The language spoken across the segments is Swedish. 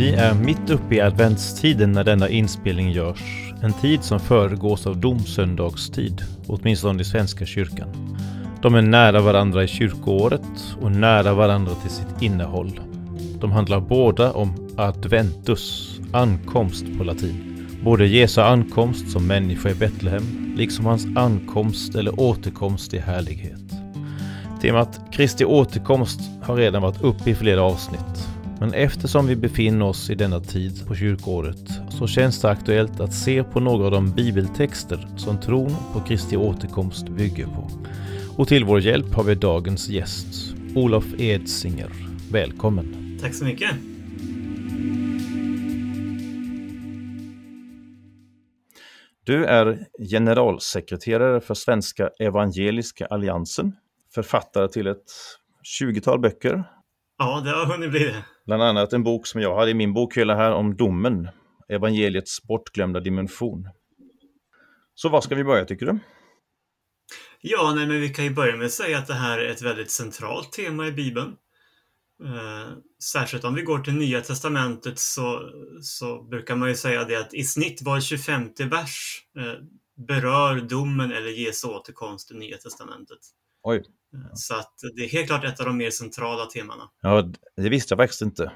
Vi är mitt uppe i adventstiden när denna inspelning görs. En tid som föregås av domsöndagstid, åtminstone i Svenska kyrkan. De är nära varandra i kyrkoåret och nära varandra till sitt innehåll. De handlar båda om adventus, ankomst på latin. Både Jesu ankomst som människa i Betlehem, liksom hans ankomst eller återkomst i härlighet. Temat Kristi återkomst har redan varit uppe i flera avsnitt. Men eftersom vi befinner oss i denna tid på kyrkåret så känns det aktuellt att se på några av de bibeltexter som tron på Kristi återkomst bygger på. Och till vår hjälp har vi dagens gäst, Olof Edsinger. Välkommen! Tack så mycket! Du är generalsekreterare för Svenska Evangeliska Alliansen, författare till ett 20-tal böcker. Ja, det har hunnit bli det. Bland annat en bok som jag hade i min bokhylla här om domen, evangeliets bortglömda dimension. Så var ska vi börja tycker du? Ja, nej, men vi kan ju börja med att säga att det här är ett väldigt centralt tema i Bibeln. Eh, särskilt om vi går till Nya Testamentet så, så brukar man ju säga det att i snitt var 25 vers eh, berör domen eller Jesu återkomst i Nya Testamentet. Oj. Eh, så att det är helt klart ett av de mer centrala temana. Ja, det visste jag faktiskt inte.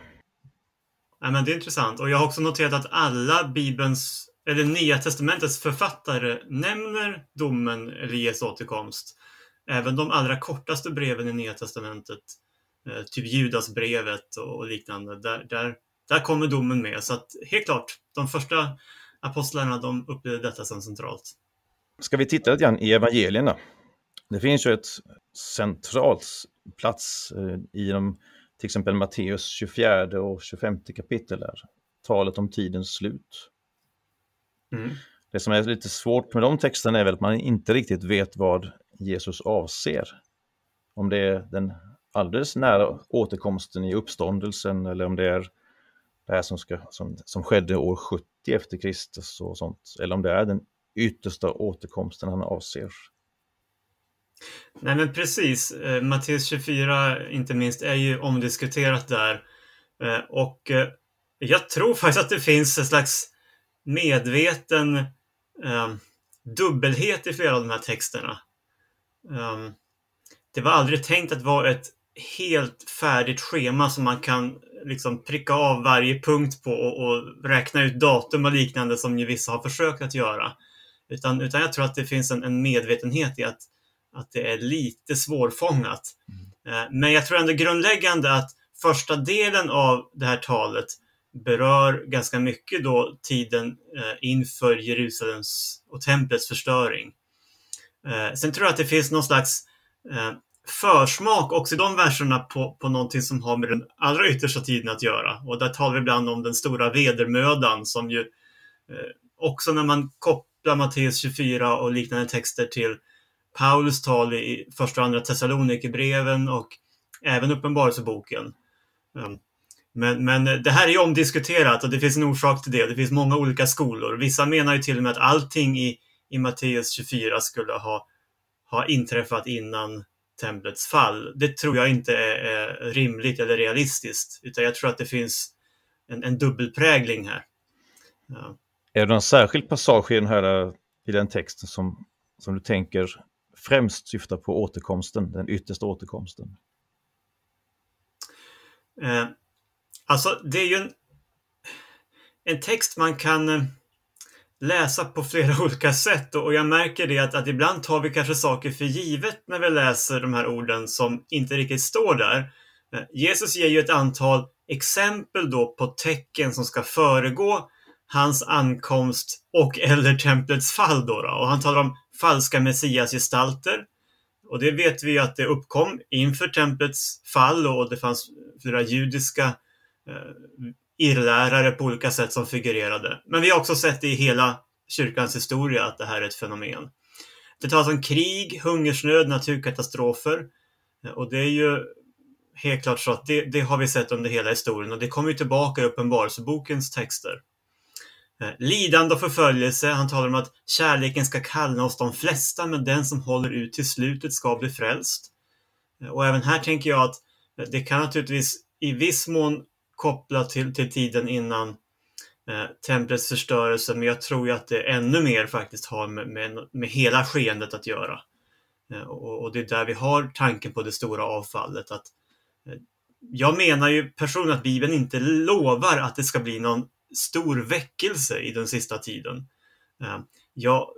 Ja, men det är intressant och jag har också noterat att alla Bibelns, eller Nya Testamentets författare nämner domen eller Jesu återkomst. Även de allra kortaste breven i Nya Testamentet Eh, typ Judasbrevet och liknande. Där, där, där kommer domen med. Så att helt klart, de första apostlarna de upplevde detta som centralt. Ska vi titta lite grann i evangelierna? Det finns ju ett centralt plats eh, i de, till exempel Matteus 24 och 25 kapitel där. Talet om tidens slut. Mm. Det som är lite svårt med de texterna är väl att man inte riktigt vet vad Jesus avser. Om det är den alldeles nära återkomsten i uppståndelsen eller om det är det här som, ska, som, som skedde år 70 efter Kristus och sånt. Eller om det är den yttersta återkomsten han avser. Nej men precis, eh, Matteus 24 inte minst är ju omdiskuterat där. Eh, och eh, jag tror faktiskt att det finns en slags medveten eh, dubbelhet i flera av de här texterna. Ehm, det var aldrig tänkt att vara ett helt färdigt schema som man kan liksom pricka av varje punkt på och, och, räkna ut datum och liknande som ju vissa har försökt att göra. Utan, utan jag tror att det finns en, en medvetenhet i att, att det är lite svårfångat. Mm. Eh, men jag tror ändå grundläggande att första delen av det här talet berör ganska mycket då tiden eh, inför Jerusalems och templets förstöring. Eh, sen tror jag att det finns någon slags försmak också i de verserna på, på någonting som har med den allra yttersta tiden att göra. Och där talar vi ibland om den stora vedermödan som ju också när man kopplar Matteus 24 och liknande texter till Paulus tal i första och andra Thessalonikerbreven och även Uppenbarelseboken. Ehm, men, men det här är ju omdiskuterat och det finns en orsak till det. Det finns många olika skolor. Vissa menar ju till och med att allting i, i Matteus 24 skulle ha, ha inträffat innan templets fall. Det tror jag inte är, rimligt eller realistiskt, utan jag tror att det finns en, en dubbelprägling här. Ja. Är det någon särskild passage i den här i den texten som, som du tänker främst syftar på återkomsten, den yttersta återkomsten? Eh, alltså, det är ju en, en text man kan eh, läsa på flera olika sätt och jag märker det att, att ibland tar vi kanske saker för givet när vi läser de här orden som inte riktigt står där. Eh, Jesus ger ju ett antal exempel då på tecken som ska föregå hans ankomst och eller templets fall. Då, då. Och han talar om falska messiasgestalter. Och det vet vi att det uppkom inför templets fall och det fanns flera judiska eh, irrlärare på olika sätt som figurerade. Men vi har också sett det i hela kyrkans historia att det här är ett fenomen. Det talas om krig, hungersnöd, naturkatastrofer. Och det är ju helt klart så att det, det har vi sett under hela historien och det kommer ju tillbaka i Uppenbarelsebokens texter. Eh, lidande och förföljelse. Han talar om att kärleken ska kallna oss de flesta, men den som håller ut till slutet ska bli frälst. Eh, och även här tänker jag att eh, det kan naturligtvis i viss mån koppla till, till tiden innan eh, templets förstörelse, men jag tror ju att det ännu mer faktiskt har med, med, med hela skeendet att göra. Eh, och, och, det är där vi har tanken på det stora avfallet. Att, eh, jag menar ju personligen att Bibeln inte lovar att det ska bli någon stor väckelse i den sista tiden. Eh, jag,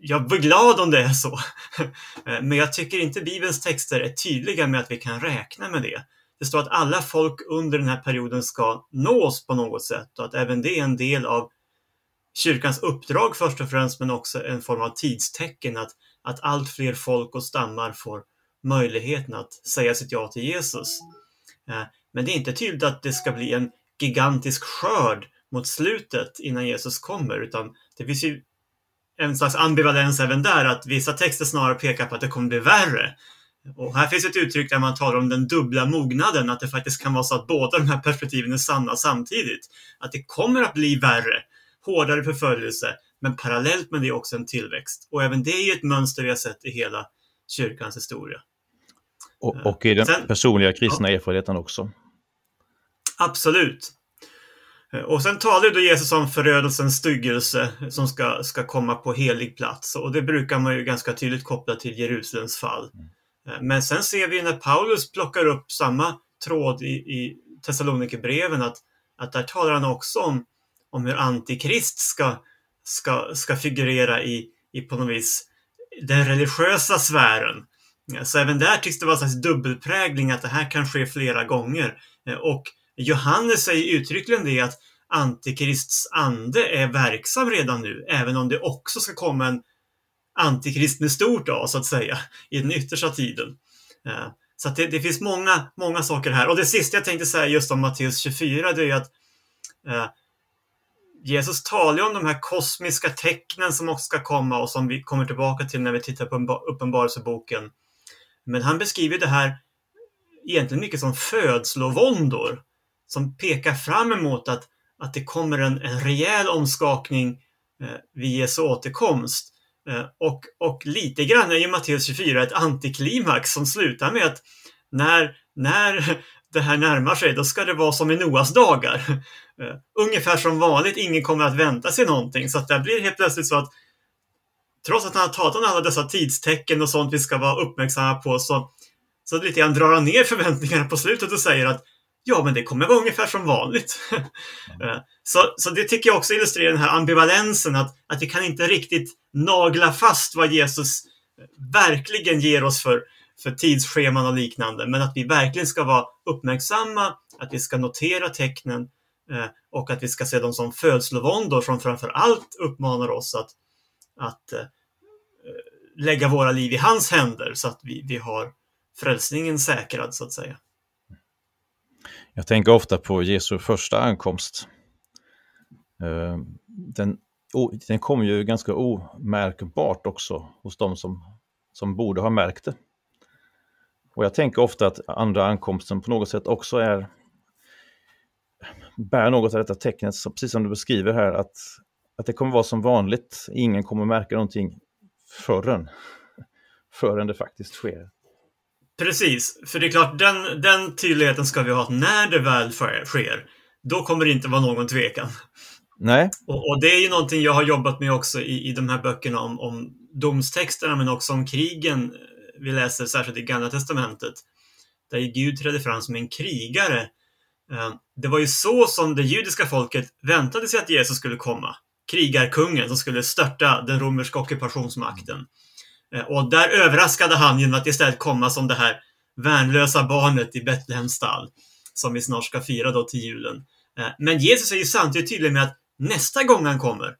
jag blir glad om det är så. Eh, men jag tycker inte Bibelns texter är tydliga med att vi kan räkna med det. Det står att alla folk under den här perioden ska nås på något sätt och att även det är en del av kyrkans uppdrag först och främst, men också en form av tidstecken att, att allt fler folk och stammar får möjligheten att säga sitt ja till Jesus. Eh, men det är inte tydligt att det ska bli en gigantisk skörd mot slutet innan Jesus kommer, utan det finns ju en slags ambivalens även där, att vissa texter snarare pekar på att det kommer bli värre. Och här finns ett uttryck där man talar om den dubbla mognaden, att det faktiskt kan vara så att båda de här perspektiven är sanna samtidigt. Att det kommer att bli värre, hårdare förföljelse, men parallellt med det också en tillväxt. Och även det är ju ett mönster vi har sett i hela kyrkans historia. Och, och i den Sen, personliga kristna ja, erfarenheten också. Absolut. Eh, och sen talar då Jesus om förödelsens styggelse som ska, ska komma på helig plats. Och det brukar man ju ganska tydligt koppla till Jerusalems fall. Mm. Eh, men sen ser vi när Paulus plockar upp samma tråd i, i Thessalonikerbreven att, att där talar han också om, om hur antikrist ska, ska, ska figurera i, i på något vis den religiösa sfären. Så även där tycks det vara en slags dubbelprägling att det här kan ske flera gånger. Eh, och Johannes säger uttryckligen det att Antikrists ande är verksam redan nu, även om det också ska komma en antikrist med stort A, så att säga, i den yttersta tiden. Eh, så det, det, finns många, många saker här. Och det sista jag tänkte säga just om Matteus 24, det är att eh, Jesus talar ju om de här kosmiska tecknen som också ska komma och som vi kommer tillbaka till när vi tittar på Uppenbarelseboken. Men han beskriver det här egentligen mycket som födslovåndor som pekar fram emot att, att det kommer en, en rejäl omskakning eh, vid Jesu återkomst. Eh, och, och lite grann är ju Matteus 24 ett antiklimax som slutar med att när, när det här närmar sig, då ska det vara som i Noas dagar. Eh, ungefär som vanligt, ingen kommer att vänta sig någonting. Så att det blir helt plötsligt så att trots att han har talat om alla dessa tidstecken och sånt vi ska vara uppmärksamma på så, så lite grann drar han ner förväntningarna på slutet och säger att Ja, men det kommer vara ungefär som vanligt. Eh, så, så det tycker jag också illustrerar den här ambivalensen, att, att vi kan inte riktigt nagla fast vad Jesus verkligen ger oss för, för tidsscheman och liknande, men att vi verkligen ska vara uppmärksamma, att vi ska notera tecknen eh, och att vi ska se dem som födslovåndor som framför allt uppmanar oss att, att eh, lägga våra liv i hans händer så att vi, vi har frälsningen säkrad, så att säga. Jag tänker ofta på Jesu första ankomst. Eh, den, den kom ju ganska omärkbart också hos de som, som borde ha märkt det. Och jag tänker ofta att andra ankomsten på något sätt också är bär något av detta tecknet, precis som du beskriver här, att, att det kommer vara som vanligt. Ingen kommer märka någonting förrän, förrän det faktiskt sker. Precis, för det är klart, den, den tydligheten ska vi ha att när det väl sker, då kommer det inte vara någon tvekan. Nej. Och, och, det är ju någonting jag har jobbat med också i, i de här böckerna om, om domstexterna, men också om krigen vi läser särskilt i Gamla Testamentet. Där Gud trädde fram som en krigare. Eh, det var ju så som det judiska folket väntade sig att Jesus skulle komma. Krigarkungen som skulle störta den romerska ockupationsmakten. Eh, och där överraskade han genom att istället komma som det här värnlösa barnet i Betlehems stall, som vi snart ska fira då till julen. Eh, men Jesus är ju samtidigt tydlig med att nästa gång han kommer,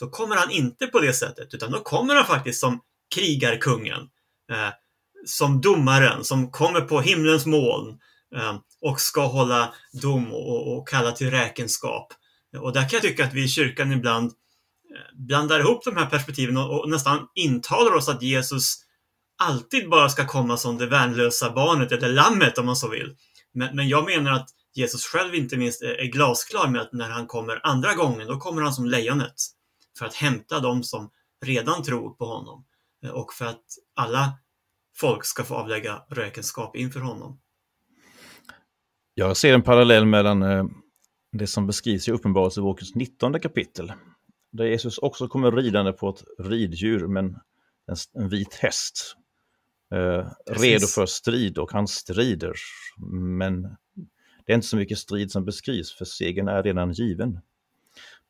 då kommer han inte på det sättet, utan då kommer han faktiskt som krigarkungen, eh, som domaren som kommer på himlens moln och ska hålla dom och kalla till räkenskap. Och där kan jag tycka att vi i kyrkan ibland blandar ihop de här perspektiven och, och nästan intalar oss att Jesus alltid bara ska komma som det värnlösa barnet eller lammet om man så vill. Men, men jag menar att Jesus själv inte minst är, är, glasklar med att när han kommer andra gången, då kommer han som lejonet för att hämta dem som redan tror på honom och för att alla folk ska få avlägga räkenskap inför honom. Jag ser en parallell mellan eh, det som beskrivs i Uppenbarelsebokens 19 kapitel. Där Jesus också kommer ridande på ett riddjur, men en, en vit häst. Eh, redo för strid och han strider. Men det är inte så mycket strid som beskrivs, för segern är redan given.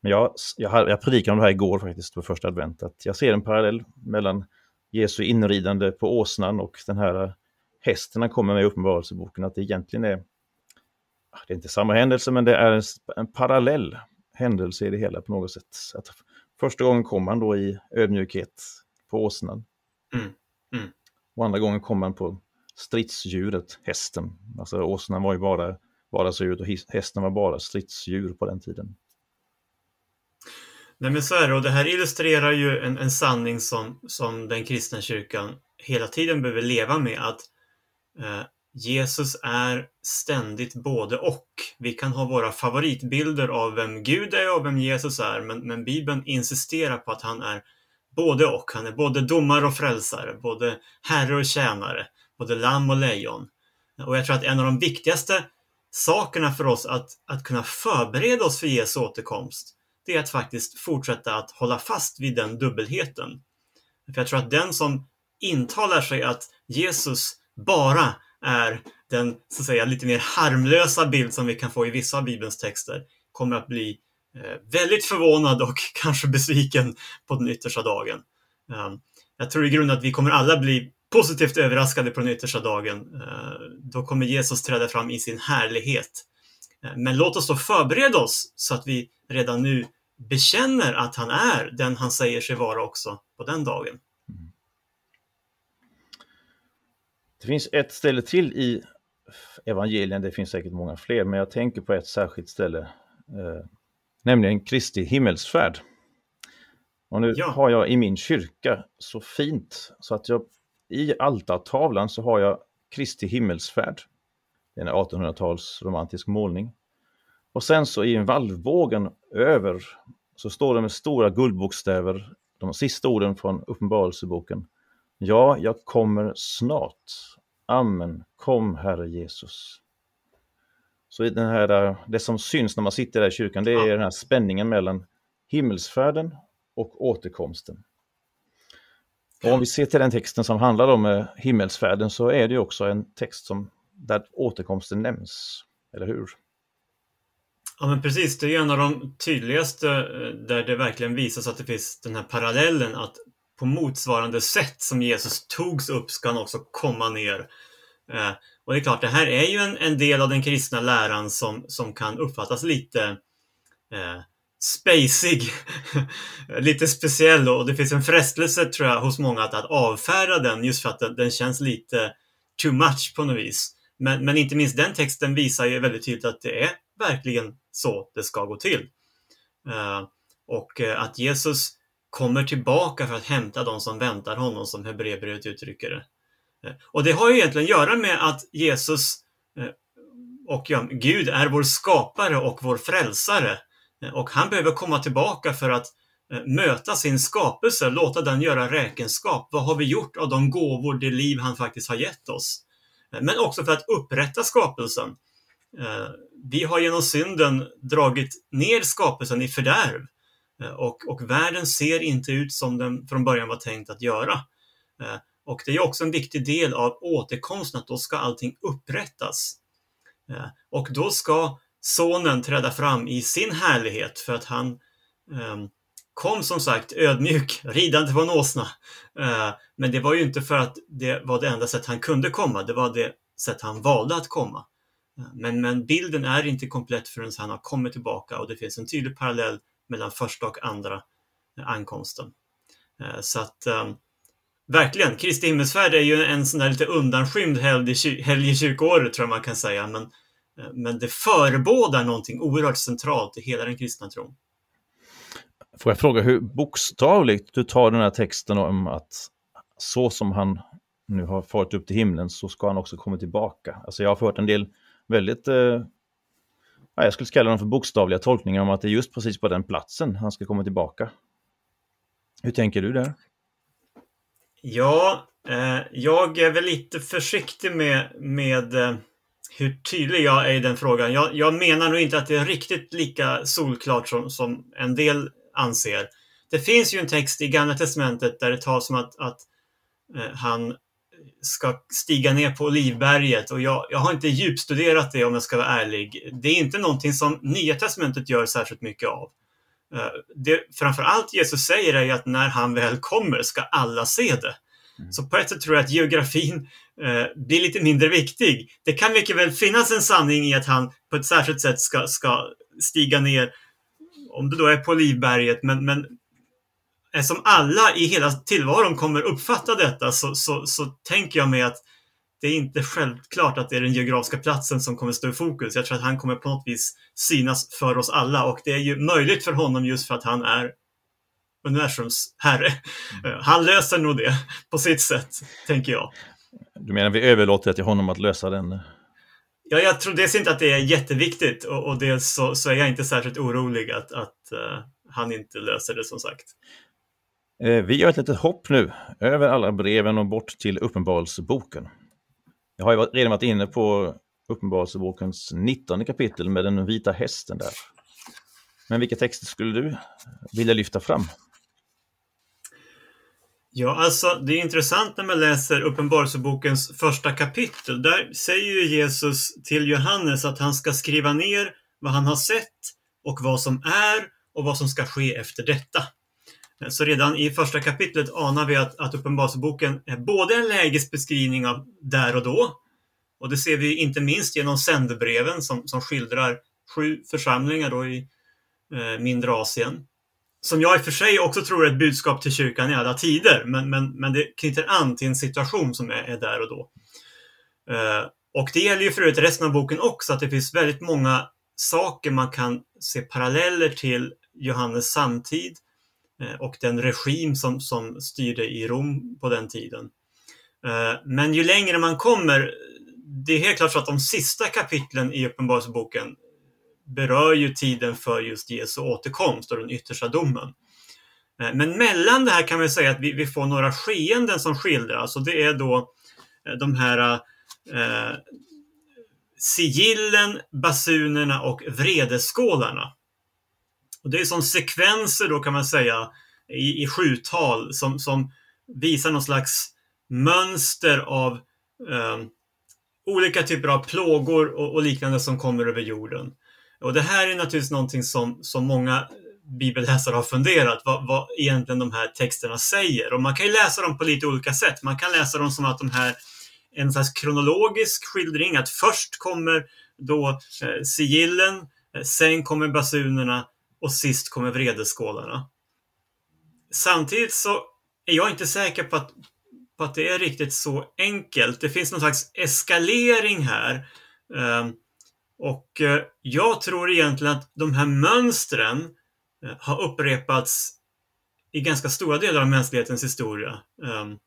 Men jag, jag, jag predikade om det här igår faktiskt, på första advent, att jag ser en parallell mellan Jesu inridande på åsnan och den här hästen han kommer med i Uppenbarelseboken, att det egentligen är, det är inte samma händelse, men det är en, en parallell händelse i det hela på något sätt. Att första gången kom han då i ödmjukhet på åsnan. Mm. Mm. Och andra gången kom han på stridsdjuret, hästen. Alltså åsnan var ju bara vardagsdjuret och hästen var bara stridsdjur på den tiden. Nej men så är det och det här illustrerar ju en, en sanning som, som den kristna kyrkan hela tiden behöver leva med att eh, Jesus är ständigt både och. Vi kan ha våra favoritbilder av vem Gud är och vem Jesus är, men, men Bibeln insisterar på att han är både och. Han är både domare och frälsare, både herre och tjänare, både lamm och lejon. Och jag tror att en av de viktigaste sakerna för oss att, att kunna förbereda oss för Jesu återkomst, det är att faktiskt fortsätta att hålla fast vid den dubbelheten. För jag tror att den som intalar sig att Jesus bara är den så att säga lite mer harmlösa bild som vi kan få i vissa av Bibelns texter kommer att bli eh, väldigt förvånad och kanske besviken på den yttersta dagen. Eh, jag tror i grunden att vi kommer alla bli positivt överraskade på den yttersta dagen. Eh, då kommer Jesus träda fram i sin härlighet. Eh, men låt oss då förbereda oss så att vi redan nu bekänner att han är den han säger sig vara också på den dagen. Det finns ett ställe till i evangelien, det finns säkert många fler, men jag tänker på ett särskilt ställe, eh, nämligen Kristi himmelsfärd. Och nu ja. har jag i min kyrka så fint så att jag i altartavlan så har jag Kristi himmelsfärd. Det är en 1800-tals romantisk målning. Och sen så i en valvbågen över så står det med stora guldbokstäver de sista orden från Uppenbarelseboken. Ja, jag kommer snart. Amen. Kom, Herre Jesus. Så den här, det som syns när man sitter där i kyrkan, det är den här spänningen mellan himmelsfärden och återkomsten. Och om vi ser till den texten som handlar om eh, himmelsfärden så är det också en text som, där återkomsten nämns, eller hur? Ja men precis, det är en av de tydligaste eh, där det verkligen visas att det finns den här parallellen att på motsvarande sätt som Jesus togs upp ska han också komma ner. Eh, och det är klart, det här är ju en, en del av den kristna läran som, som kan uppfattas lite eh, spacig, lite speciell och det finns en frestelse tror jag hos många att, att avfärda den just för att den, den känns lite too much på något vis. Men, men inte minst den texten visar ju väldigt tydligt att det är verkligen så det ska gå till. Eh, och eh, att Jesus kommer tillbaka för att hämta de som väntar honom, som Hebreerbrevet uttrycker det. Eh, och det har ju egentligen att göra med att Jesus eh, och ja, Gud är vår skapare och vår frälsare. Eh, och han behöver komma tillbaka för att möta sin skapelse, låta den göra räkenskap. Vad har vi gjort av de gåvor, det liv han faktiskt har gett oss? Men också för att upprätta skapelsen. Vi har genom synden dragit ner skapelsen i fördärv Eh, och, och världen ser inte ut som den från början var tänkt att göra. Eh, och det är också en viktig del av återkomsten att då ska allting upprättas. Eh, och då ska sonen träda fram i sin härlighet för att han ehm, kom som sagt ödmjuk, ridande på en åsna. Men det var ju inte för att det var det enda sätt han kunde komma, det var det sätt han valde att komma. Men, men bilden är inte komplett förrän han har kommit tillbaka och det finns en tydlig parallell mellan första och andra eh, ankomsten. Eh, så att ehm, verkligen, Kristi himmelsfärd är ju en sån där lite undanskymd helg i kyrkoåret tror jag man kan säga. Men, eh, men det förebådar någonting oerhört centralt i hela den kristna tron. Får jag fråga hur bokstavligt du tar den här texten om att så som han nu har farit upp till himlen så ska han också komma tillbaka. Alltså jag har hört en del väldigt, eh, jag skulle kalla dem för bokstavliga tolkningar om att det är just precis på den platsen han ska komma tillbaka. Hur tänker du där? Ja, eh, jag är väl lite försiktig med, med eh, hur tydlig jag är i den frågan. Jag, jag, menar nog inte att det är riktigt lika solklart som, som en del anser. Det finns ju en text i Gamla Testamentet där det talas om att, att eh, han ska stiga ner på Olivberget och jag, jag har inte djupstuderat det om jag ska vara ärlig. Det är inte någonting som Nya Testamentet gör särskilt mycket av. Eh, det framförallt Jesus säger är att när han väl kommer ska alla se det. Mm. Så på ett sätt tror jag att geografin eh, blir lite mindre viktig. Det kan mycket väl finnas en sanning i att han på ett särskilt sätt ska, ska stiga ner, om det då är på Livberget, men, men eftersom alla i hela tillvaron kommer uppfatta detta så, så, så tänker jag mig att det är inte självklart att det är den geografiska platsen som kommer stå i fokus. Jag tror att han kommer på något vis synas för oss alla och det är ju möjligt för honom just för att han är universums herre. Mm. Han löser nog det på sitt sätt, tänker jag. Du menar vi överlåter till honom att lösa den? Ja, jag tror dels inte att det är jätteviktigt och, och dels så, så, är jag inte särskilt orolig att, att uh, han inte löser det som sagt. Eh, vi gör ett litet hopp nu över alla breven och bort till Uppenbarelseboken. Jag har ju redan varit inne på Uppenbarelsebokens 19 kapitel med den vita hästen där. Men vilka texter skulle du vilja lyfta fram? Ja, alltså det är intressant när man läser Uppenbarelsebokens första kapitel. Där säger ju Jesus till Johannes att han ska skriva ner vad han har sett och vad som är och vad som ska ske efter detta. Så redan i första kapitlet anar vi att, att Uppenbarelseboken är både en lägesbeskrivning av där och då, och det ser vi inte minst genom sändebreven som, som skildrar sju församlingar då i eh, mindre Asien som jag i och för sig också tror är ett budskap till kyrkan i alla tider, men, men, men det knyter an till en situation som är, är där och då. Eh, och det gäller ju för övrigt resten av boken också, att det finns väldigt många saker man kan se paralleller till Johannes samtid Eh, och den regim som, som styrde i Rom på den tiden. Eh, men ju längre man kommer, det är helt klart så att de sista kapitlen i Uppenbarelseboken berör ju tiden för just Jesu återkomst och den yttersta domen. Eh, men mellan det här kan vi säga att vi, vi får några skeenden som skildras alltså och det är då de här eh, sigillen, basunerna och vredeskålarna. Och det är som sekvenser då kan man säga i, i sjutal som, som visar någon slags mönster av eh, olika typer av plågor och, och, liknande som kommer över jorden. Och det här är naturligtvis någonting som, som många bibelläsare har funderat, vad, vad egentligen de här texterna säger. Och man kan ju läsa dem på lite olika sätt. Man kan läsa dem som att de här en slags kronologisk skildring, att först kommer då eh, sigillen, eh, sen kommer basunerna och sist kommer vredeskålarna. Samtidigt så är jag inte säker på att, på att det är riktigt så enkelt. Det finns någon slags eskalering här. Ehm, och eh, jag tror egentligen att de här mönstren eh, har upprepats i ganska stora delar av mänsklighetens historia. Ehm,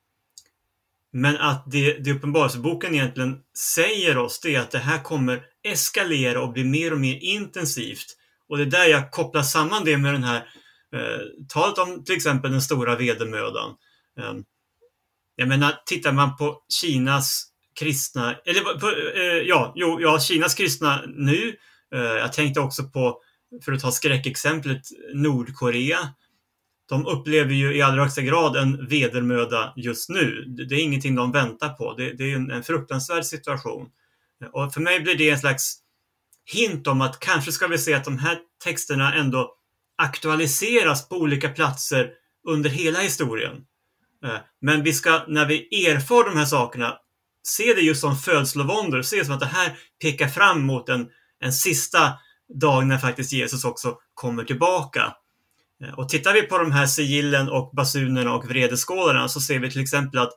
men att det, det Uppenbarelseboken egentligen säger oss det är att det här kommer eskalera och bli mer och mer intensivt. Och det är där jag kopplar samman det med den här eh, talet om till exempel den stora vedermödan. Eh, jag menar, tittar man på Kinas kristna, eller på, eh, ja, jo, ja, Kinas kristna nu. Eh, jag tänkte också på, för att ta skräckexemplet, Nordkorea. De upplever ju i allra högsta grad en vedermöda just nu. Det är ingenting de väntar på. Det, det är en, en fruktansvärd situation. Och för mig blir det en slags hint om att kanske ska vi se att de här texterna ändå aktualiseras på olika platser under hela historien. Eh, men vi ska, när vi erfar de här sakerna, se det just som födslovåndor, se det som att det här pekar fram mot en, en sista dag när faktiskt Jesus också kommer tillbaka. Eh, och tittar vi på de här sigillen och basunerna och vredeskålarna så ser vi till exempel att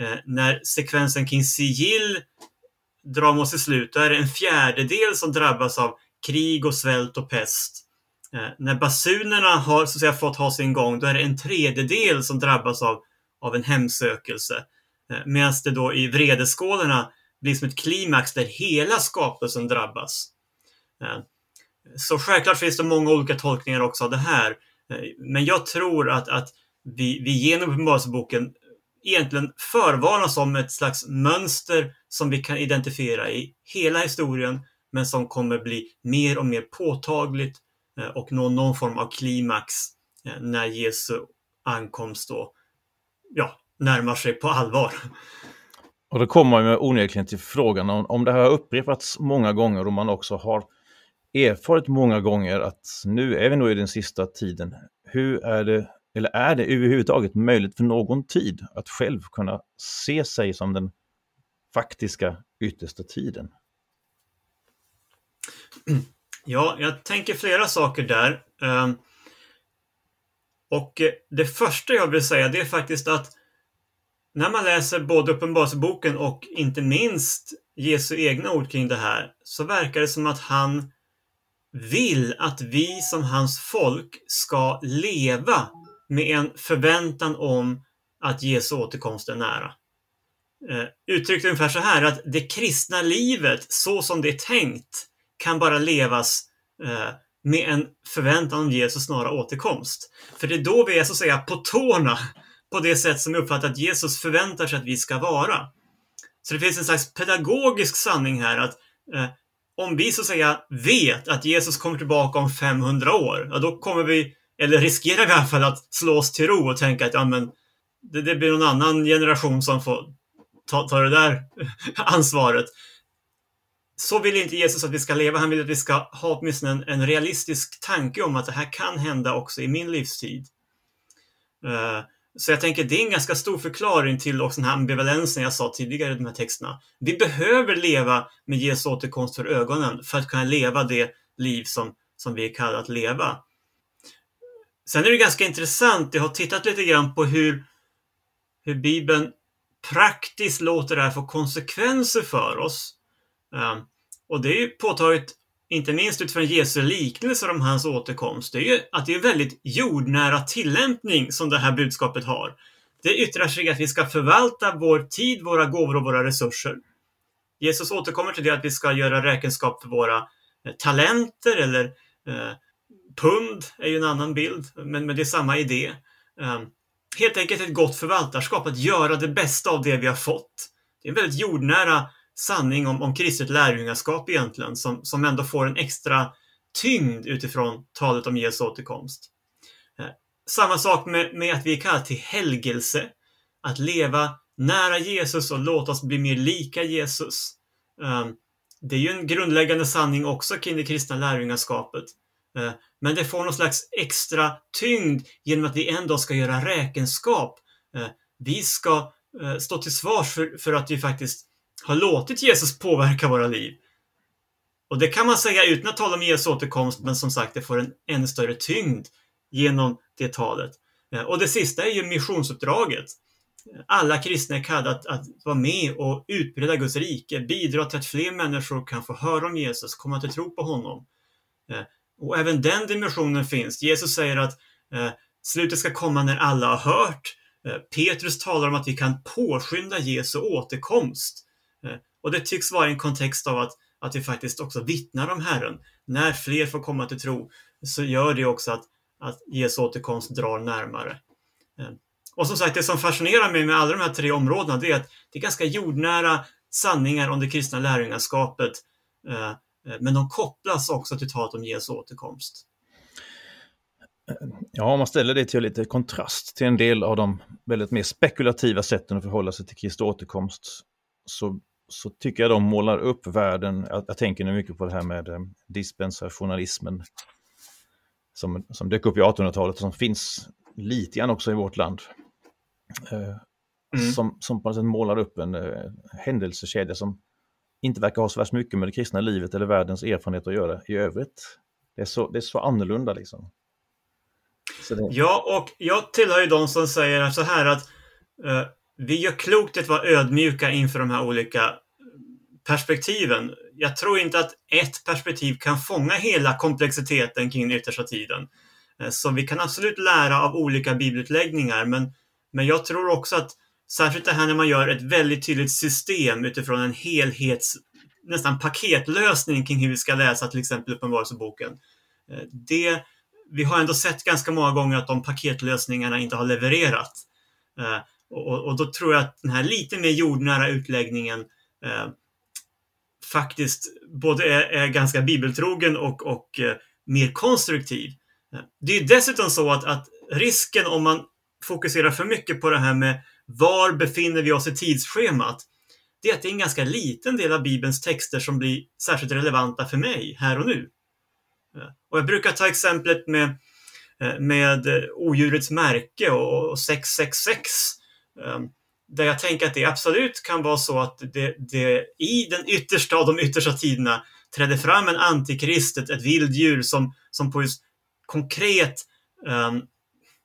eh, när sekvensen kring sigill drar mot sitt slut, då är det en fjärdedel som drabbas av krig och svält och pest. Eh, när basunerna har så att säga, fått ha sin gång, då är det en tredjedel som drabbas av, av en hemsökelse. Eh, Medan det då i vredeskålarna blir som ett klimax där hela skapelsen drabbas. Eh, så självklart finns det många olika tolkningar också av det här. Eh, men jag tror att, att vi, vi genom Uppenbarelseboken egentligen förvarnas om ett slags mönster som vi kan identifiera i hela historien, men som kommer bli mer och mer påtagligt eh, och nå någon form av klimax eh, när Jesu ankomst då, ja, närmar sig på allvar. Och då kommer man onekligen till frågan om, om det här har upprepats många gånger och man också har erfarit många gånger att nu är vi nog i den sista tiden. Hur är det, eller är det överhuvudtaget möjligt för någon tid att själv kunna se sig som den faktiska yttersta tiden? Ja, jag tänker flera saker där. Ehm, och det första jag vill säga det är faktiskt att när man läser både Uppenbarelseboken och inte minst Jesu egna ord kring det här så verkar det som att han vill att vi som hans folk ska leva med en förväntan om att Jesu återkomst är nära. Eh, uttryckt ungefär så här att det kristna livet så som det är tänkt kan bara levas eh, med en förväntan om Jesu snara återkomst. För det är då vi är så att säga på tårna på det sätt som jag uppfattar att Jesus förväntar sig att vi ska vara. Så det finns en slags pedagogisk sanning här att eh, om vi så att säga vet att Jesus kommer tillbaka om 500 år, ja, då kommer vi, eller riskerar vi i alla fall att slå oss till ro och tänka att ja, men, det, det blir någon annan generation som får ta, ta det där ansvaret. Så vill inte Jesus att vi ska leva. Han vill att vi ska ha åtminstone en, en realistisk tanke om att det här kan hända också i min livstid. Uh, så jag tänker det är en ganska stor förklaring till också den här ambivalensen jag sa tidigare i de här texterna. Vi behöver leva med Jesu återkomst för ögonen för att kunna leva det liv som, som vi är kallade att leva. Sen är det ganska intressant, jag har tittat lite grann på hur, hur Bibeln praktiskt låter det här få konsekvenser för oss. Ehm, och det är ju påtagligt inte minst utifrån Jesu liknelser om hans återkomst, det är ju att det är väldigt jordnära tillämpning som det här budskapet har. Det yttrar sig i att vi ska förvalta vår tid, våra gåvor och våra resurser. Jesus återkommer till det att vi ska göra räkenskap för våra eh, talenter eller eh, pund är ju en annan bild, men, men det är samma idé. Um, helt enkelt ett gott förvaltarskap, att göra det bästa av det vi har fått. Det är en väldigt jordnära sanning om, om kristet lärjungaskap egentligen, som, som ändå får en extra tyngd utifrån talet om Jesu återkomst. Eh, samma sak med, med att vi är kallade till helgelse, att leva nära Jesus och låta oss bli mer lika Jesus. Eh, det är ju en grundläggande sanning också kring det kristna lärjungaskapet. Eh, men det får någon slags extra tyngd genom att vi en dag ska göra räkenskap. Eh, vi ska eh, stå till svars för, för att vi faktiskt har låtit Jesus påverka våra liv. Och det kan man säga utan att tala om Jesu återkomst, men som sagt, det får en ännu större tyngd genom det talet. Eh, och det sista är ju missionsuppdraget. Alla kristna är kallade att, att vara med och utbreda Guds rike, bidra till att fler människor kan få höra om Jesus, komma till tro på honom. Och även den dimensionen finns. Jesus säger att eh, slutet ska komma när alla har hört. Eh, Petrus talar om att vi kan påskynda Jesu återkomst. Eh, och det tycks vara en kontext av att, att vi faktiskt också vittnar om Herren. När fler får komma till tro så gör det också att, att Jesu återkomst drar närmare. Eh, och som sagt, det som fascinerar mig med alla de här tre områdena, det är att det är ganska jordnära sanningar om det kristna lärjungaskapet. Eh, Eh, men de kopplas också till talet om Jesu återkomst. Ja, om man ställer det till lite kontrast till en del av de väldigt mer spekulativa sätten att förhålla sig till Kristi återkomst, så så tycker jag de målar upp världen, jag, jag tänker nu mycket på det här med eh, dispensationalismen som, som dök upp i 1800-talet och som finns lite grann också i vårt land. Eh, mm. som, som på något sätt målar upp en eh, händelsekedja som inte verkar ha så värst mycket med det kristna livet eller världens erfarenhet att göra i övrigt. Det är så, det är så annorlunda liksom. Så det... Ja, och jag tillhör ju de som säger så här att uh, vi gör klokt att vara ödmjuka inför de här olika perspektiven. Jag tror inte att ett perspektiv kan fånga hela komplexiteten kring den yttersta tiden. Eh, så vi kan absolut lära av olika bibelutläggningar, men, men jag tror också att särskilt det här när man gör ett väldigt tydligt system utifrån en helhets, nästan paketlösning kring hur vi ska läsa till exempel Uppenbarelseboken. Eh, det, vi har ändå sett ganska många gånger att de paketlösningarna inte har levererat. Eh, och, och, då tror jag att den här lite mer jordnära utläggningen eh, faktiskt både är, är, ganska bibeltrogen och, och eh, mer konstruktiv. Eh, det är dessutom så att, att risken om man fokuserar för mycket på det här med var befinner vi oss i tidsschemat, det är att det är en ganska liten del av Bibelns texter som blir särskilt relevanta för mig här och nu. Och jag brukar ta exemplet med, eh, med odjurets märke och 666 ehm, där jag tänker att det absolut kan vara så att det, det i den yttersta av de yttersta tiderna trädde fram en antikrist, ett, ett vilddjur som, som på just konkret um,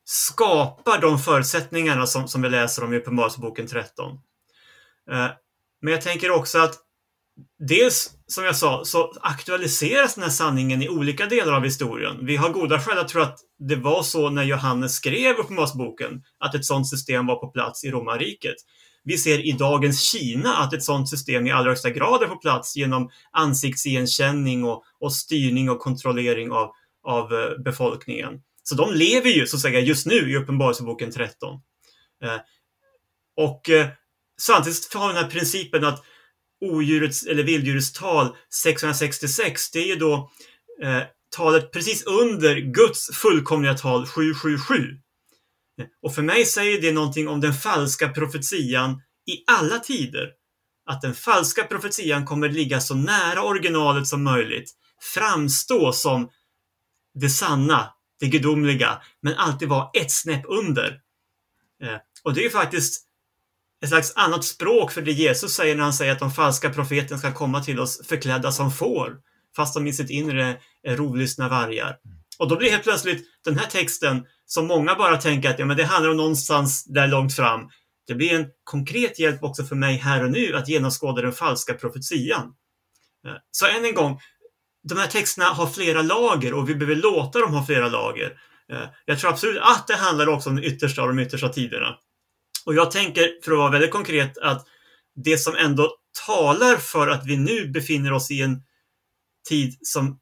skapar de förutsättningarna som, som vi läser om i Uppenbarelseboken 13. Eh, men jag tänker också att dels, som jag sa, så aktualiseras den här sanningen i olika delar av historien. Vi har goda skäl att tro att det var så när Johannes skrev Uppenbarelseboken, att ett sådant system var på plats i romarriket. Vi ser i dagens Kina att ett sådant system i allra högsta grad är på plats genom ansiktsigenkänning och, och styrning och kontrollering av, av eh, befolkningen. Så de lever ju så att säga just nu i Uppenbarelseboken 13. Eh, och eh, samtidigt har vi den här principen att odjurets eller vilddjurets tal 666, det är ju då eh, talet precis under Guds fullkomliga tal 777. Eh, och för mig säger det någonting om den falska profetian i alla tider. Att den falska profetian kommer ligga så nära originalet som möjligt, framstå som det sanna, det gudomliga, men alltid vara ett snäpp under. Eh, och det är ju faktiskt ett slags annat språk för det Jesus säger när han säger att de falska profeterna ska komma till oss förklädda som får, fast de i sitt inre är rovlystna vargar. Och då blir helt plötsligt den här texten, som många bara tänker att ja, men det handlar om någonstans där långt fram, det blir en konkret hjälp också för mig här och nu att genomskåda den falska profetian. Eh, så än en gång, de här texterna har flera lager och vi behöver låta dem ha flera lager. Eh, jag tror absolut att det handlar också om den yttersta av de yttersta tiderna. Och jag tänker, för att vara väldigt konkret, att det som ändå talar för att vi nu befinner oss i en tid som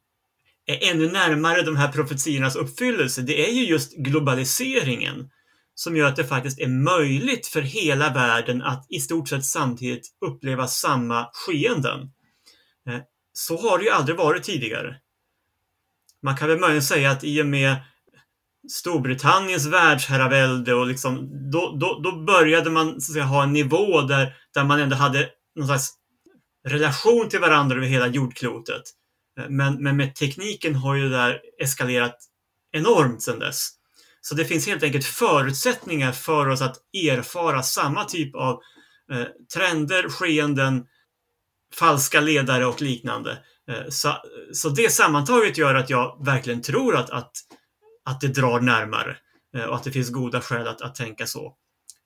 är ännu närmare de här profetiornas uppfyllelse, det är ju just globaliseringen som gör att det faktiskt är möjligt för hela världen att i stort sett samtidigt uppleva samma skeenden. Eh, så har det ju aldrig varit tidigare. Man kan väl möjligen säga att i och med Storbritanniens världsherravälde och liksom, då, då, då började man så att säga, ha en nivå där, där man ändå hade någon slags relation till varandra över hela jordklotet. Men, men med tekniken har ju det där eskalerat enormt sedan dess. Så det finns helt enkelt förutsättningar för oss att erfara samma typ av eh, trender, skeenden, falska ledare och liknande. Eh, så, så det sammantaget gör att jag verkligen tror att, att att det drar närmare eh, och att det finns goda skäl att, att tänka så.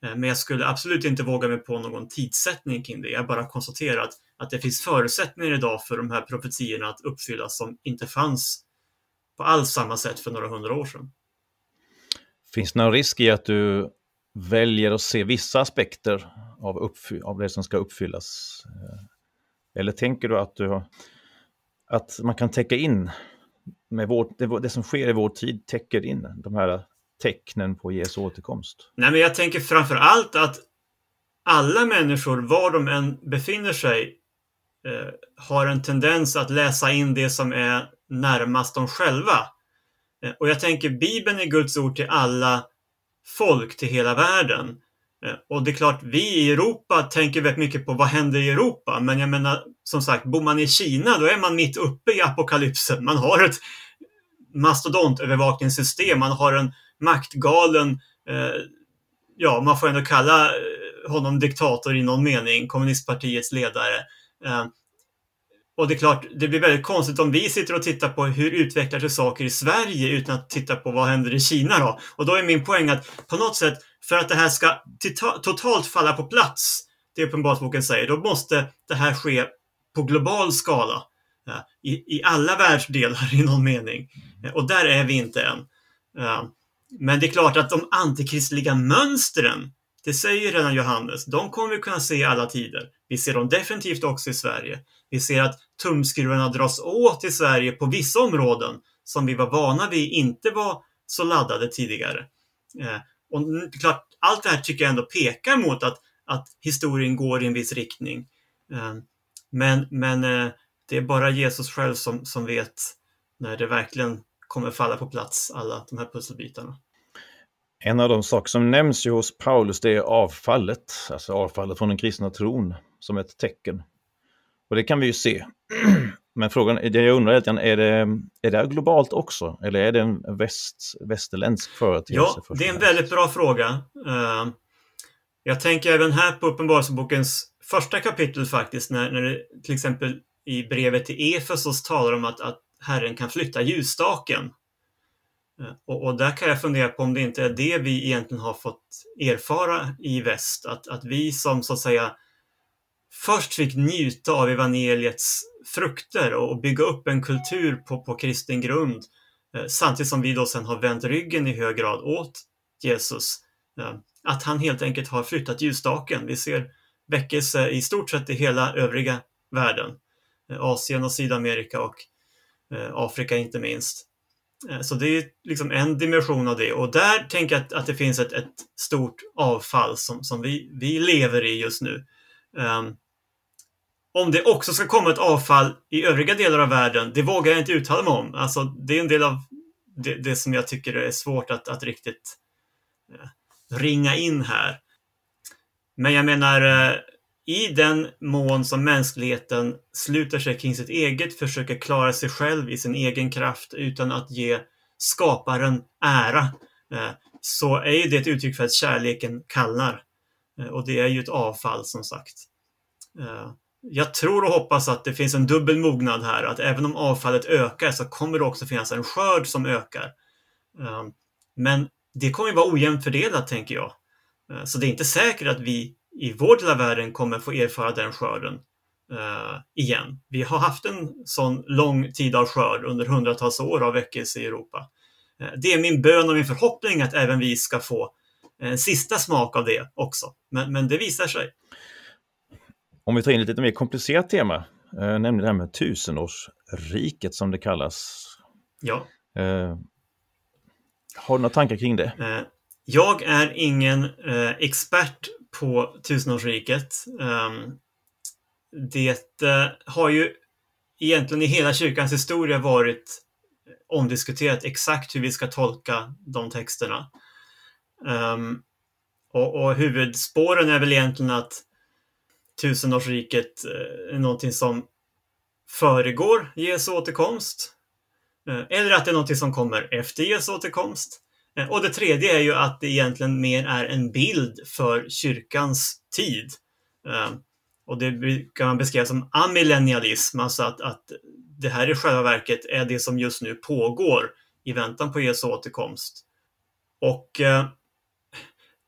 Eh, men jag skulle absolut inte våga mig på någon tidssättning kring det. Jag bara konstaterar att, att det finns förutsättningar idag för de här profetiorna att uppfyllas som inte fanns på alls samma sätt för några hundra år sedan. Finns det någon risk i att du väljer att se vissa aspekter av, av det som ska uppfyllas? Eller tänker du att, du, att man kan täcka in med vår, det, det, som sker i vår tid täcker in de här tecknen på Jesu återkomst? Nej, men jag tänker framför allt att alla människor, var de än befinner sig, eh, har en tendens att läsa in det som är närmast dem själva. Eh, och jag tänker Bibeln är Guds ord till alla folk, till hela världen. Eh, och det är klart, vi i Europa tänker väldigt mycket på vad händer i Europa. Men jag menar, som sagt, bor man i Kina, då är man mitt uppe i apokalypsen. Man har ett mastodontövervakningssystem, man har en maktgalen, eh, ja, man får ändå kalla eh, honom diktator i någon mening, kommunistpartiets ledare. Eh, och det är klart, det blir väldigt konstigt om vi sitter och tittar på hur utvecklar sig saker i Sverige utan att titta på vad händer i Kina då. Och då är min poäng att på något sätt, för att det här ska totalt falla på plats, det Uppenbarelseboken säger, då måste det här ske på global skala. I, I alla världsdelar i någon mening. Och där är vi inte än. Men det är klart att de antikristliga mönstren, det säger redan Johannes, de kommer vi kunna se i alla tider. Vi ser dem definitivt också i Sverige. Vi ser att tumskruvarna dras åt i Sverige på vissa områden som vi var vana vid inte var så laddade tidigare. Eh, och klart, allt det här tycker jag ändå pekar mot att, att historien går i en viss riktning. Eh, men, men eh, det är bara Jesus själv som, som vet när det verkligen kommer falla på plats, alla de här pusselbitarna. En av de saker som nämns ju hos Paulus det är avfallet, alltså avfallet från den kristna tron som ett tecken. Och det kan vi ju se. Men frågan, det jag undrar är, är det, är det globalt också? Eller är det en väst, västerländsk företeelse? Ja, det är en väldigt bra fråga. Uh, jag tänker även här på Uppenbarelsebokens första kapitel faktiskt, när, när det till exempel i brevet till Efesos talar om att, att Herren kan flytta ljusstaken. Eh, och, och, där kan jag fundera på om det inte är det vi egentligen har fått erfara i väst, att, att vi som så att säga först fick njuta av evangeliets frukter och bygga upp en kultur på, på kristen grund eh, samtidigt som vi då sen har vänt ryggen i hög grad åt Jesus. Eh, att han helt enkelt har flyttat ljusstaken. Vi ser väckelse i stort sett i hela övriga världen. Eh, Asien och Sydamerika och eh, Afrika inte minst. Eh, så det är liksom en dimension av det och där tänker jag att, att det finns ett, ett, stort avfall som, som vi, vi lever i just nu. Um, om det också ska komma ett avfall i övriga delar av världen, det vågar jag inte uttala mig om. Alltså, det är en del av det, det som jag tycker är svårt att, att riktigt uh, ringa in här. Men jag menar, eh, i den mån som mänskligheten sluter sig kring sitt eget, försöker klara sig själv i sin egen kraft utan att ge skaparen ära, eh, så är ju det ett uttryck för att kärleken kallnar. Eh, och det är ju ett avfall som sagt. Eh, jag tror och hoppas att det finns en dubbel mognad här, att även om avfallet ökar så kommer det också finnas en skörd som ökar. Men det kommer vara ojämnt fördelat, tänker jag. Så det är inte säkert att vi i vår del av världen kommer få erfara den skörden uh, igen. Vi har haft en sån lång tid av skörd under hundratals år av väckelse i Europa. Uh, det är min bön och min förhoppning att även vi ska få en sista smak av det också. Men, men det visar sig. Om vi tar in ett lite mer komplicerat tema, eh, nämligen det här med tusenårsriket som det kallas. Ja. Eh, har du några tankar kring det? Eh, jag är ingen eh, expert på tusenårsriket. Ehm, det eh, har ju egentligen i hela kyrkans historia varit omdiskuterat exakt hur vi ska tolka de texterna. Ehm, och, och huvudspåren är väl egentligen att tusenårsriket eh, är någonting som föregår Jesu återkomst. Eh, eller att det är någonting som kommer efter Jesu återkomst. Eh, och det tredje är ju att det egentligen mer är en bild för kyrkans tid. Eh, och det kan man beskriva som amillennialism, alltså att, att det här i själva verket är det som just nu pågår i väntan på Jesu återkomst. Och eh,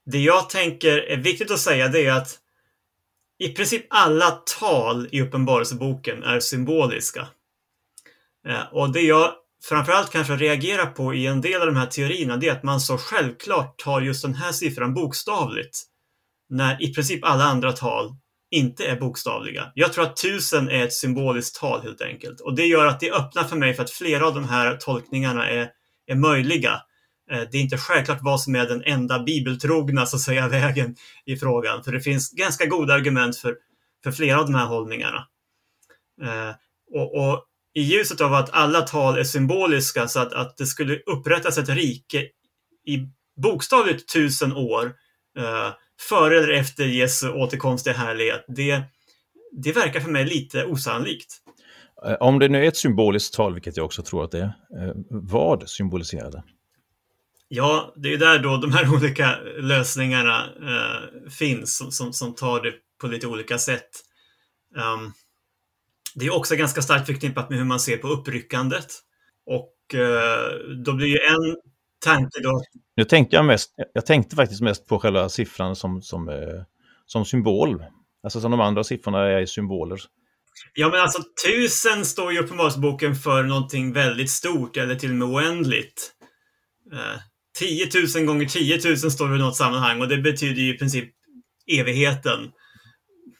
det jag tänker är viktigt att säga det är att i princip alla tal i Uppenbarelseboken är symboliska. Eh, och det jag framförallt kanske reagerar på i en del av de här teorierna, det är att man så självklart tar just den här siffran bokstavligt. När i princip alla andra tal inte är bokstavliga. Jag tror att tusen är ett symboliskt tal helt enkelt. Och det gör att det öppnar för mig för att flera av de här tolkningarna är, är möjliga. Eh, det är inte självklart vad som är den enda bibeltrogna så att säga, vägen i frågan. För det finns ganska goda argument för, för flera av de här hållningarna. Eh, och, och, i ljuset av att alla tal är symboliska så att, att det skulle upprättas ett rike i bokstavligt tusen år eh, före eller efter Jesu återkomst i härlighet, det, det verkar för mig lite osannolikt. Om det nu är ett symboliskt tal, vilket jag också tror att det är, vad symboliserar det? Ja, det är där då de här olika lösningarna eh, finns som, som tar det på lite olika sätt. Um, det är också ganska starkt förknippat med hur man ser på uppryckandet. Och eh, då blir ju en tanke då... Nu tänkte jag mest, jag tänkte faktiskt mest på själva siffran som, som, eh, som symbol. Alltså som de andra siffrorna är symboler. Ja, men alltså tusen står ju i Uppenbarelseboken för någonting väldigt stort eller till och med oändligt. Eh, 10 000 gånger 10 000 står det i något sammanhang och det betyder ju i princip evigheten.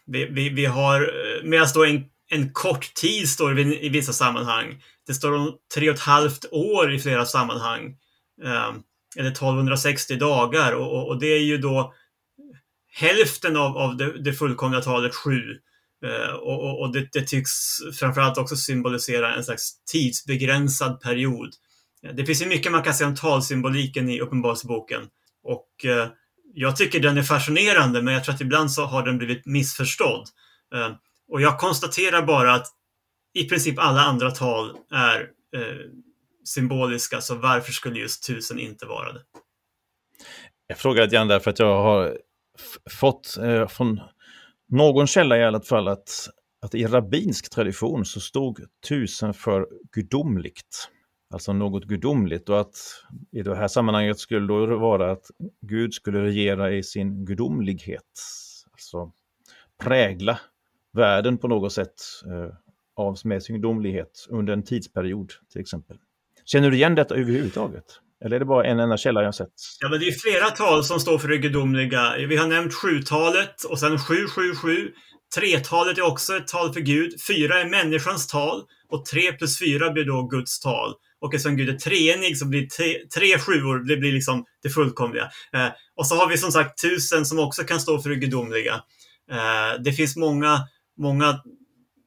Vi, vi, vi har, medan då en, en kort tid står det i vissa sammanhang. Det står om tre och ett halvt år i flera sammanhang. Ehm, eller 1260 dagar och, och, och, det är ju då hälften av, av det, det fullkomliga talet sju. Ehm, och, och, och det, det, tycks framförallt också symbolisera en slags tidsbegränsad period. Det finns ju mycket man kan säga om talsymboliken i Uppenbarelseboken. Och eh, jag tycker den är fascinerande, men jag tror att ibland så har den blivit missförstådd. Ehm, och jag konstaterar bara att i princip alla andra tal är eh, symboliska, så varför skulle just tusen inte vara det? Jag frågar lite grann därför att jag har fått eh, från någon källa i alla fall att, att i rabbinsk tradition så stod tusen för gudomligt. Alltså något gudomligt och att i det här sammanhanget skulle då vara att Gud skulle regera i sin gudomlighet. Alltså prägla världen på något sätt eh, av med sin gudomlighet under en tidsperiod till exempel. Känner du igen detta överhuvudtaget? Eller är det bara en enda källa jag sett? Ja, men det är flera tal som står för det gudomliga. Vi har nämnt sjutalet och sen 777. Tretalet är också ett tal för Gud. Fyra är människans tal och tre plus fyra blir då Guds tal. Och eftersom Gud är treenig så blir tre, tre sjuor, det blir liksom det fullkomliga. Eh, och så har vi som sagt tusen som också kan stå för det gudomliga. Eh, det finns många, många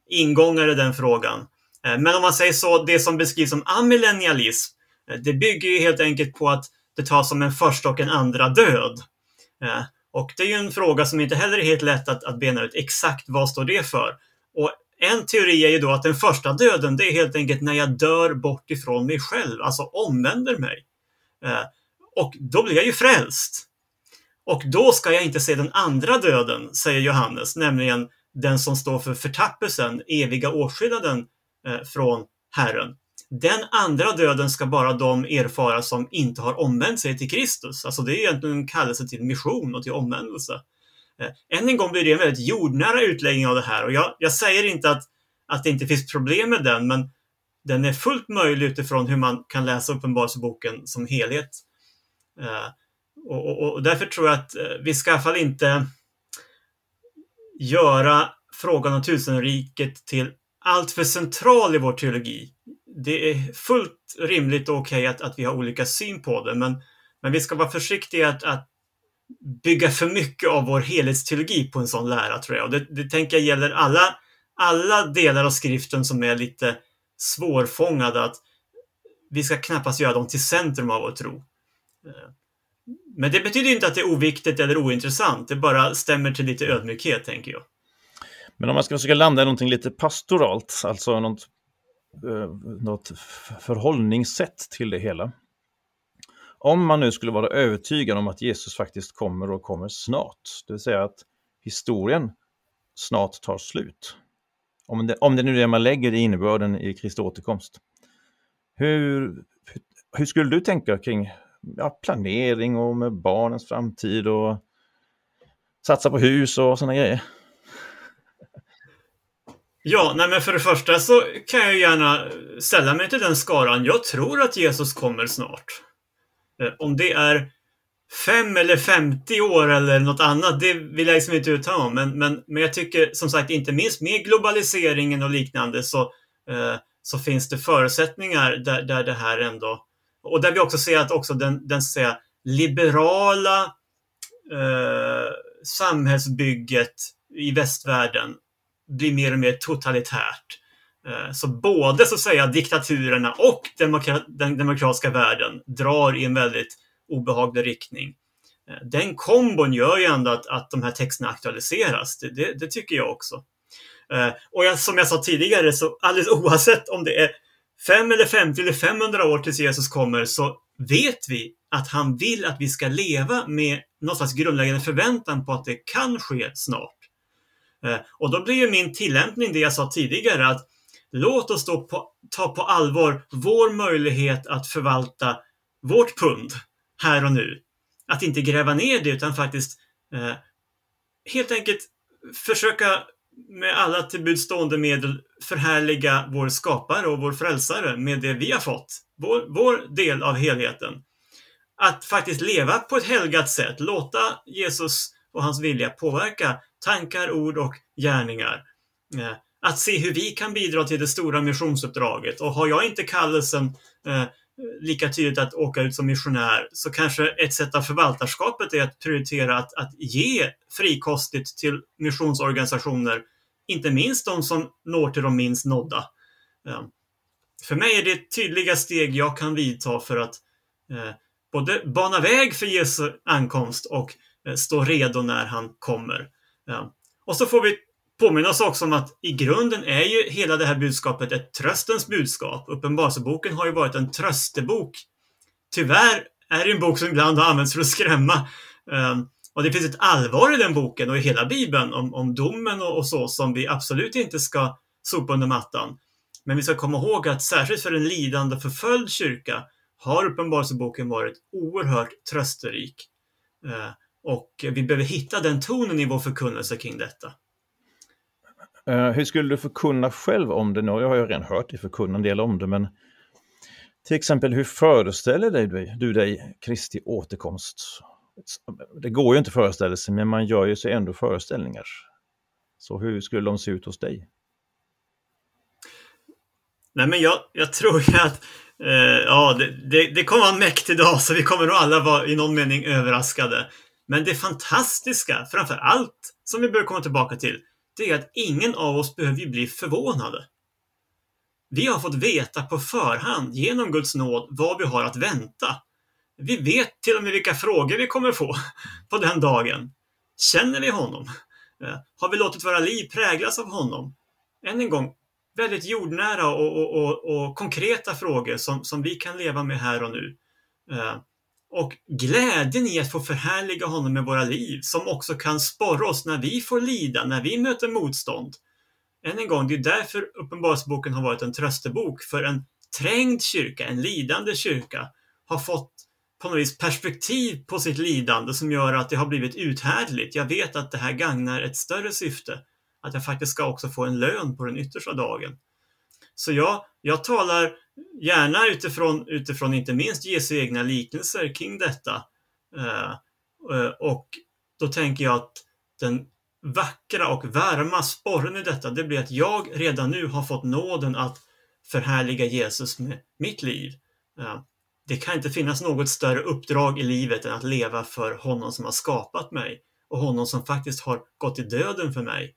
ingångar i den frågan. Eh, men om man säger så, det som beskrivs som amillennialism, eh, det bygger ju helt enkelt på att det tas som en första och en andra död. Eh, och det är ju en fråga som inte heller är helt lätt att, att bena ut exakt vad står det för. Och en teori är ju då att den första döden, det är helt enkelt när jag dör bort ifrån mig själv, alltså omvänder mig. Och då blir jag ju frälst. Och då ska jag inte se den andra döden, säger Johannes, nämligen den som står för förtappelsen, eviga åtskillnaden eh, från Herren. Den andra döden ska bara de erfara som inte har omvänt sig till Kristus. Alltså det är egentligen en kallelse till mission och till omvändelse. Eh, än en gång blir det en väldigt jordnära utläggning av det här och jag, jag säger inte att, att det inte finns problem med den, men den är fullt möjlig utifrån hur man kan läsa Uppenbarelseboken som helhet. Eh, och, och, och, därför tror jag att vi ska i alla fall inte göra frågan om tusenriket till alltför central i vår teologi. Det är fullt rimligt och okej okay att, att vi har olika syn på det, men, men vi ska vara försiktiga att, att bygga för mycket av vår helhetsteologi på en sån lära, tror jag. Och det, det tänker jag gäller alla, alla delar av skriften som är lite svårfångade, att vi ska knappast göra dem till centrum av vår tro. Men det betyder inte att det är oviktigt eller ointressant. Det bara stämmer till lite ödmjukhet, tänker jag. Men om man ska försöka landa i någonting lite pastoralt, alltså något, eh, något förhållningssätt till det hela. Om man nu skulle vara övertygad om att Jesus faktiskt kommer och kommer snart, det vill säga att historien snart tar slut. Om det, om det nu är det man lägger i innebörden i Kristi återkomst. Hur, hur skulle du tänka kring ja, planering och med barnens framtid och satsa på hus och sådana grejer? Ja, nej men för det första så kan jag gärna ställa mig till den skaran. Jag tror att Jesus kommer snart. Eh, om det är fem eller 50 år eller något annat, det vill jag liksom inte uttala om. Men, men, men jag tycker som sagt, inte minst med globaliseringen och liknande så, eh, så finns det förutsättningar där, där det här ändå och där vi också ser att också den, den säga, liberala eh, samhällsbygget i västvärlden blir mer och mer totalitärt. Eh, så både så att säga diktaturerna och demokra den demokratiska världen drar i en väldigt obehaglig riktning. Eh, den kombon gör ju ändå att, att de här texterna aktualiseras. Det, det, det tycker jag också. Eh, och jag, som jag sa tidigare, så alldeles oavsett om det är 5 eller 50 eller 500 år tills Jesus kommer så vet vi att han vill att vi ska leva med någon slags grundläggande förväntan på att det kan ske snart. Eh, och då blir ju min tillämpning det jag sa tidigare att låt oss då på, ta på allvar vår möjlighet att förvalta vårt pund här och nu. Att inte gräva ner det utan faktiskt eh, helt enkelt försöka med alla tillbudstående medel förhärliga vår skapare och vår frälsare med det vi har fått. Vår, vår del av helheten. Att faktiskt leva på ett helgat sätt, låta Jesus och hans vilja påverka tankar, ord och gärningar. Eh, att se hur vi kan bidra till det stora missionsuppdraget. Och har jag inte kallelsen eh, lika tydligt att åka ut som missionär så kanske ett sätt av förvaltarskapet är att prioritera att, att ge frikostigt till missionsorganisationer inte minst de som når till de minst nådda. För mig är det tydliga steg jag kan vidta för att eh, både bana väg för Jesu ankomst och eh, stå redo när han kommer. Och så får vi påminna oss också om att i grunden är ju hela det här budskapet ett tröstens budskap. Uppenbarelseboken har ju varit en tröstebok. Tyvärr är det en bok som ibland har använts för att skrämma. Ehm, och det finns ett allvar i den boken och i hela Bibeln om, om domen och, och, så som vi absolut inte ska sopa under mattan. Men vi ska komma ihåg att särskilt för en lidande förföljd kyrka har Uppenbarelseboken varit oerhört trösterik. Ehm, och vi behöver hitta den tonen i vår förkunnelse kring detta. Uh, hur skulle du förkunna själv om det? Nu jag har jag redan hört dig förkunna en del om det, men till exempel hur föreställer dig, du dig Kristi återkomst? Det går ju inte att föreställa sig, men man gör ju sig ändå föreställningar. Så hur skulle de se ut hos dig? Nej, men jag, jag tror ju att eh, ja, det, det, det kommer vara en mäktig dag, så vi kommer nog alla vara i någon mening överraskade. Men det fantastiska, framför allt, som vi behöver komma tillbaka till, det är att ingen av oss behöver bli förvånade. Vi har fått veta på förhand genom Guds nåd vad vi har att vänta. Vi vet till och med vilka frågor vi kommer få på den dagen. Känner vi honom? Eh, har vi låtit våra liv präglas av honom? Än en gång, väldigt jordnära och, och, och, och konkreta frågor som, som vi kan leva med här och nu. Eh, och glädjen i att få förhärliga honom med våra liv som också kan sporra oss när vi får lida, när vi möter motstånd. Än en gång, det är därför Uppenbarelseboken har varit en tröstebok för en trängd kyrka, en lidande kyrka, har fått på något vis perspektiv på sitt lidande som gör att det har blivit uthärdligt. Jag vet att det här gagnar ett större syfte, att jag faktiskt ska också få en lön på den yttersta dagen. Så ja, jag talar gärna utifrån, utifrån inte minst Jesu egna liknelser kring detta. Eh, eh, och då tänker jag att den vackra och varma sporren i detta, det blir att jag redan nu har fått nåden att förhärliga Jesus med mitt liv. Eh, det kan inte finnas något större uppdrag i livet än att leva för honom som har skapat mig och honom som faktiskt har gått i döden för mig.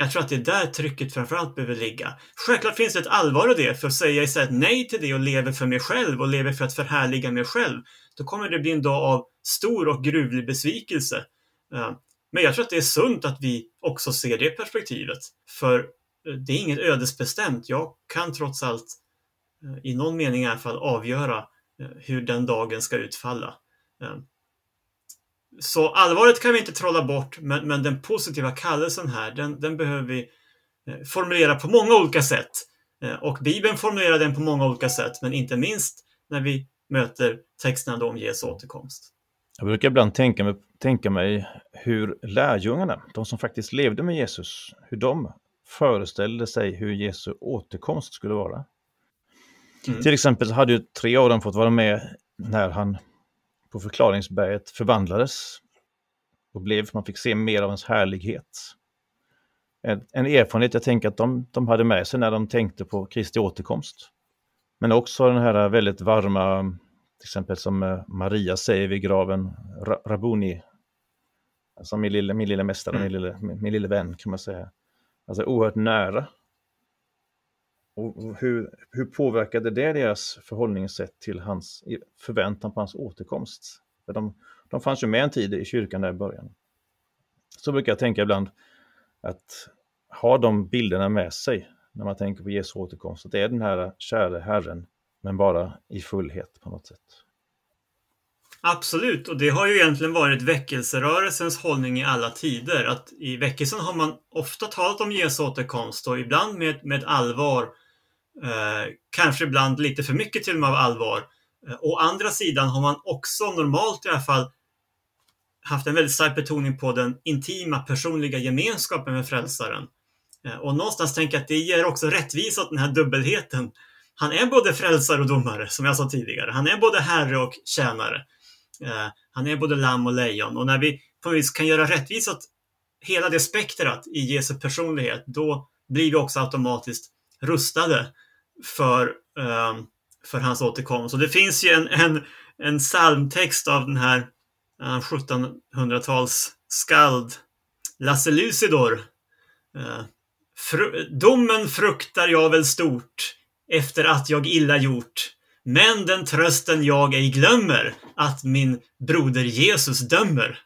Jag tror att det är där trycket framförallt behöver ligga. Självklart finns det ett allvar i det, för säger jag istället nej till det och lever för mig själv och lever för att förhärliga mig själv, då kommer det bli en dag av stor och gruvlig besvikelse. Men jag tror att det är sunt att vi också ser det perspektivet, för eh, det är inget ödesbestämt. Jag kan trots allt, eh, i någon mening i alla fall, avgöra eh, hur den dagen ska utfalla. Så allvaret kan vi inte trolla bort, men, men den positiva kallelsen här, den, den behöver vi eh, formulera på många olika sätt. Eh, och Bibeln formulerar den på många olika sätt, men inte minst när vi möter texterna om Jesu återkomst. Jag brukar ibland tänka mig, tänka mig hur lärjungarna, de som faktiskt levde med Jesus, hur de föreställde sig hur Jesu återkomst skulle vara. Mm. Till exempel hade ju tre av dem fått vara med när han på förklaringsberget förvandlades och blev, man fick se mer av hans härlighet. En, en erfarenhet jag tänker att de, de hade med sig när de tänkte på Kristi återkomst. Men också den här väldigt varma, till exempel som eh, Maria säger vid graven, Rabuni, alltså min lille, min lille mästare, mm. min, lille, min, min lille vän kan man säga. Alltså oerhört nära. Och hur, hur påverkade det deras förhållningssätt till hans förväntan på hans återkomst? För de, de fanns ju med en tid i kyrkan där i början. Så brukar jag tänka ibland att ha de bilderna med sig när man tänker på Jesu återkomst. Att det är den här kära Herren, men bara i fullhet på något sätt. Absolut, och det har ju egentligen varit väckelserörelsens hållning i alla tider. Att I väckelsen har man ofta talat om Jesu återkomst och ibland med, med allvar Eh, kanske ibland lite för mycket till och med av allvar. Eh, å andra sidan har man också normalt i alla fall haft en väldigt stark betoning på den intima personliga gemenskapen med frälsaren. Eh, och någonstans tänker jag att det ger också rättvisa åt den här dubbelheten. Han är både frälsare och domare, som jag sa tidigare. Han är både herre och tjänare. Eh, han är både lamm och lejon. Och när vi på vis kan göra rättvisa åt hela det spektrat i Jesu personlighet, då blir vi också automatiskt rustade för, ehm, för hans återkomst. Och det finns ju en, en, en psalmtext av den här eh, 1700-tals skald Lasse Lucidor Eh, fru domen fruktar jag väl stort efter att jag illa gjort. Men den trösten jag ej glömmer att min broder Jesus dömer.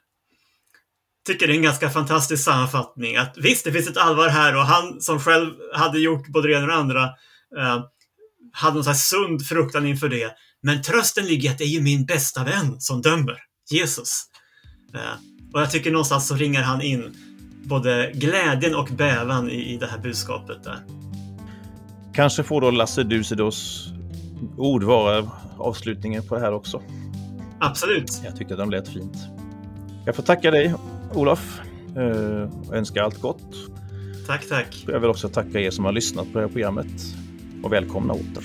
Tycker det är en ganska fantastisk sammanfattning. Att visst, det finns ett allvar här och han som själv hade gjort både det ena och det andra eh, hade någon slags sund fruktan inför det. Men trösten ligger i att det är ju min bästa vän som dömer, Jesus. Eh, och jag tycker någonstans så ringar han in både glädjen och bävan i, i det här budskapet där. Kanske får då Lasse Dusidos ord vara avslutningen på det här också. Absolut. Jag tyckte de lät fint. Jag får tacka dig, Olof, eh, och önska allt gott. Tack, tack. Jag vill också tacka er som har lyssnat på det här programmet och välkomna åter.